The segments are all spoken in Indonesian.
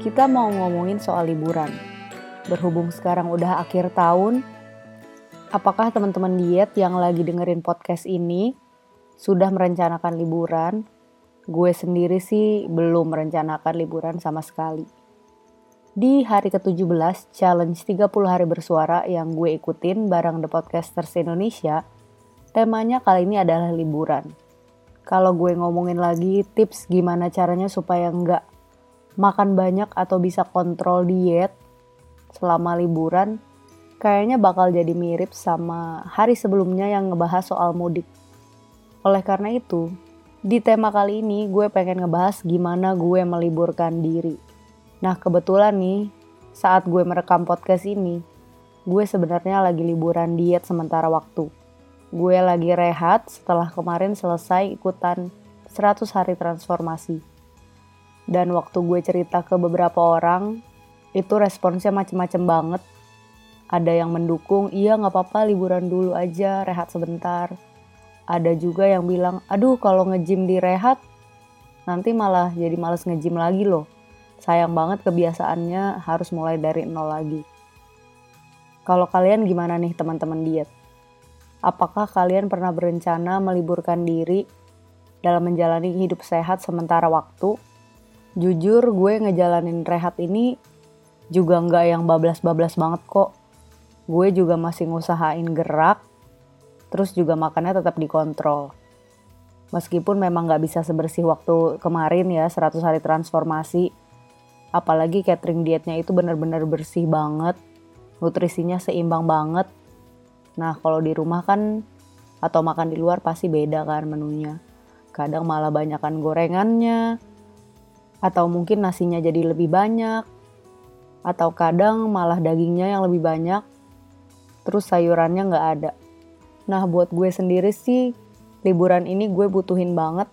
kita mau ngomongin soal liburan. Berhubung sekarang udah akhir tahun, apakah teman-teman diet yang lagi dengerin podcast ini sudah merencanakan liburan? Gue sendiri sih belum merencanakan liburan sama sekali. Di hari ke-17 challenge 30 hari bersuara yang gue ikutin bareng The Podcasters Indonesia, temanya kali ini adalah liburan. Kalau gue ngomongin lagi tips gimana caranya supaya nggak makan banyak atau bisa kontrol diet selama liburan, kayaknya bakal jadi mirip sama hari sebelumnya yang ngebahas soal mudik. Oleh karena itu, di tema kali ini gue pengen ngebahas gimana gue meliburkan diri. Nah kebetulan nih, saat gue merekam podcast ini, gue sebenarnya lagi liburan diet sementara waktu. Gue lagi rehat setelah kemarin selesai ikutan 100 hari transformasi dan waktu gue cerita ke beberapa orang itu responsnya macem-macem banget. Ada yang mendukung iya nggak apa-apa liburan dulu aja rehat sebentar. Ada juga yang bilang aduh kalau ngejim di rehat nanti malah jadi males ngejim lagi loh. Sayang banget kebiasaannya harus mulai dari nol lagi. Kalau kalian gimana nih teman-teman diet? Apakah kalian pernah berencana meliburkan diri dalam menjalani hidup sehat sementara waktu jujur gue ngejalanin rehat ini juga nggak yang bablas-bablas banget kok. Gue juga masih ngusahain gerak, terus juga makannya tetap dikontrol. Meskipun memang nggak bisa sebersih waktu kemarin ya 100 hari transformasi, apalagi catering dietnya itu bener-bener bersih banget, nutrisinya seimbang banget. Nah kalau di rumah kan atau makan di luar pasti beda kan menunya. Kadang malah banyakan gorengannya, atau mungkin nasinya jadi lebih banyak, atau kadang malah dagingnya yang lebih banyak, terus sayurannya nggak ada. Nah buat gue sendiri sih, liburan ini gue butuhin banget,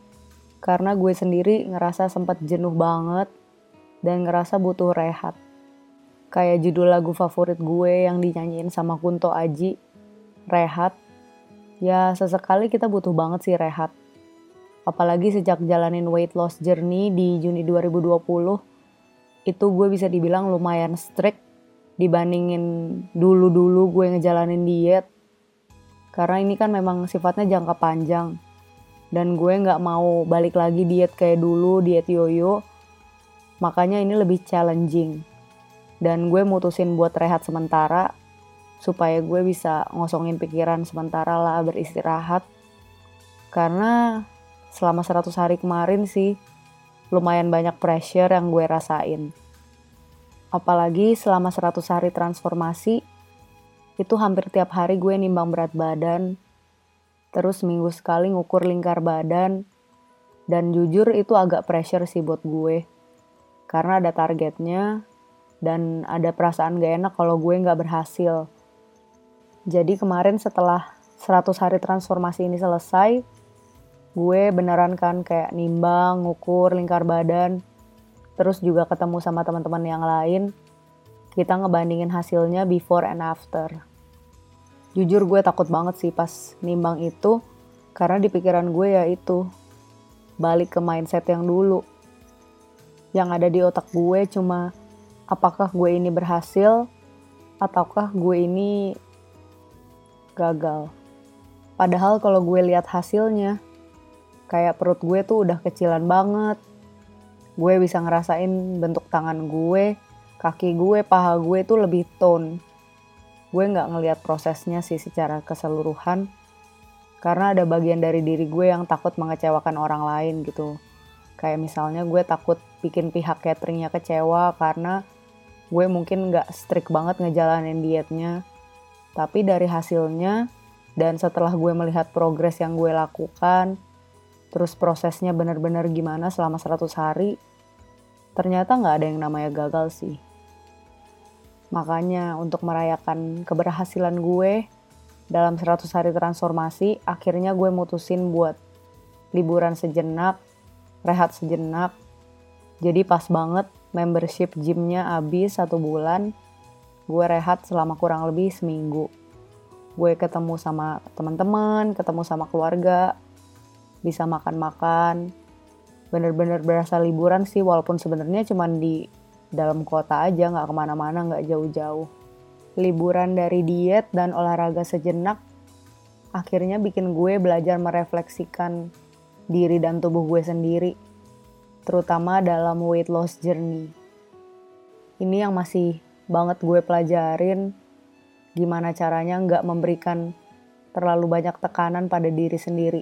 karena gue sendiri ngerasa sempat jenuh banget, dan ngerasa butuh rehat. Kayak judul lagu favorit gue yang dinyanyiin sama Kunto Aji, Rehat. Ya sesekali kita butuh banget sih rehat apalagi sejak jalanin weight loss journey di Juni 2020 itu gue bisa dibilang lumayan strict dibandingin dulu-dulu gue ngejalanin diet. Karena ini kan memang sifatnya jangka panjang. Dan gue nggak mau balik lagi diet kayak dulu diet yoyo. Makanya ini lebih challenging. Dan gue mutusin buat rehat sementara supaya gue bisa ngosongin pikiran sementara lah beristirahat. Karena selama 100 hari kemarin sih lumayan banyak pressure yang gue rasain. Apalagi selama 100 hari transformasi, itu hampir tiap hari gue nimbang berat badan, terus minggu sekali ngukur lingkar badan, dan jujur itu agak pressure sih buat gue. Karena ada targetnya, dan ada perasaan gak enak kalau gue gak berhasil. Jadi kemarin setelah 100 hari transformasi ini selesai, gue beneran kan kayak nimbang, ngukur lingkar badan, terus juga ketemu sama teman-teman yang lain, kita ngebandingin hasilnya before and after. Jujur gue takut banget sih pas nimbang itu, karena di pikiran gue ya itu, balik ke mindset yang dulu. Yang ada di otak gue cuma, apakah gue ini berhasil, ataukah gue ini gagal. Padahal kalau gue lihat hasilnya, kayak perut gue tuh udah kecilan banget. Gue bisa ngerasain bentuk tangan gue, kaki gue, paha gue tuh lebih tone. Gue nggak ngeliat prosesnya sih secara keseluruhan, karena ada bagian dari diri gue yang takut mengecewakan orang lain gitu. Kayak misalnya gue takut bikin pihak cateringnya kecewa karena gue mungkin nggak strict banget ngejalanin dietnya. Tapi dari hasilnya dan setelah gue melihat progres yang gue lakukan, terus prosesnya benar-benar gimana selama 100 hari, ternyata nggak ada yang namanya gagal sih. Makanya untuk merayakan keberhasilan gue dalam 100 hari transformasi, akhirnya gue mutusin buat liburan sejenak, rehat sejenak. Jadi pas banget membership gymnya habis satu bulan, gue rehat selama kurang lebih seminggu. Gue ketemu sama teman-teman, ketemu sama keluarga, bisa makan-makan bener-bener berasa liburan sih walaupun sebenarnya cuma di dalam kota aja, nggak ke mana-mana, nggak jauh-jauh. Liburan dari diet dan olahraga sejenak akhirnya bikin gue belajar merefleksikan diri dan tubuh gue sendiri, terutama dalam weight loss journey. Ini yang masih banget gue pelajarin gimana caranya nggak memberikan terlalu banyak tekanan pada diri sendiri.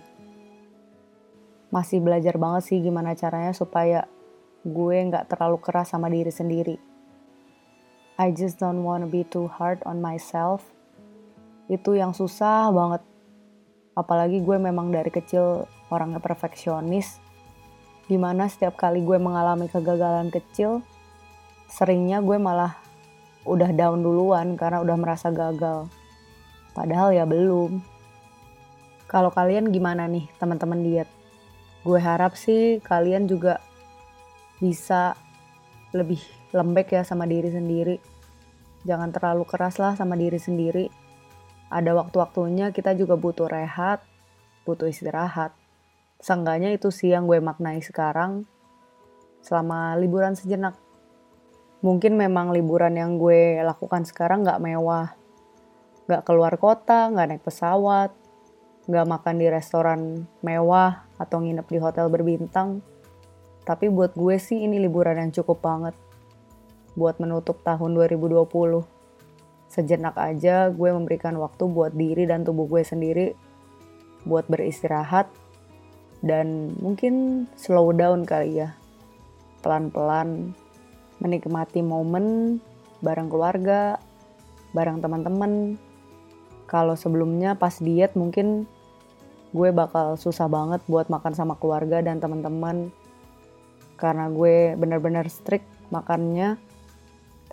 Masih belajar banget sih gimana caranya supaya gue nggak terlalu keras sama diri sendiri. I just don't wanna be too hard on myself. Itu yang susah banget. Apalagi gue memang dari kecil orangnya perfeksionis. Di mana setiap kali gue mengalami kegagalan kecil seringnya gue malah udah down duluan karena udah merasa gagal. Padahal ya belum. Kalau kalian gimana nih teman-teman diet gue harap sih kalian juga bisa lebih lembek ya sama diri sendiri jangan terlalu keras lah sama diri sendiri ada waktu-waktunya kita juga butuh rehat, butuh istirahat. Seenggaknya itu sih yang gue maknai sekarang selama liburan sejenak. Mungkin memang liburan yang gue lakukan sekarang gak mewah. Gak keluar kota, gak naik pesawat, gak makan di restoran mewah atau nginep di hotel berbintang. Tapi buat gue sih ini liburan yang cukup banget buat menutup tahun 2020 sejenak aja gue memberikan waktu buat diri dan tubuh gue sendiri buat beristirahat dan mungkin slow down kali ya. Pelan-pelan menikmati momen bareng keluarga bareng teman-teman. Kalau sebelumnya pas diet mungkin gue bakal susah banget buat makan sama keluarga dan teman-teman karena gue bener-bener strict makannya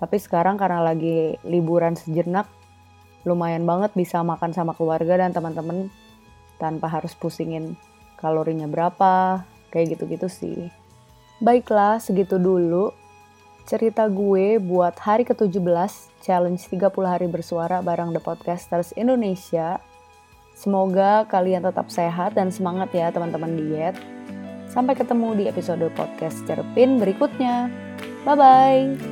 tapi sekarang karena lagi liburan sejenak, lumayan banget bisa makan sama keluarga dan teman-teman tanpa harus pusingin kalorinya berapa, kayak gitu-gitu sih. Baiklah, segitu dulu cerita gue buat hari ke-17 challenge 30 hari bersuara bareng The Podcasters Indonesia. Semoga kalian tetap sehat dan semangat ya teman-teman diet. Sampai ketemu di episode podcast Cerpin berikutnya. Bye-bye.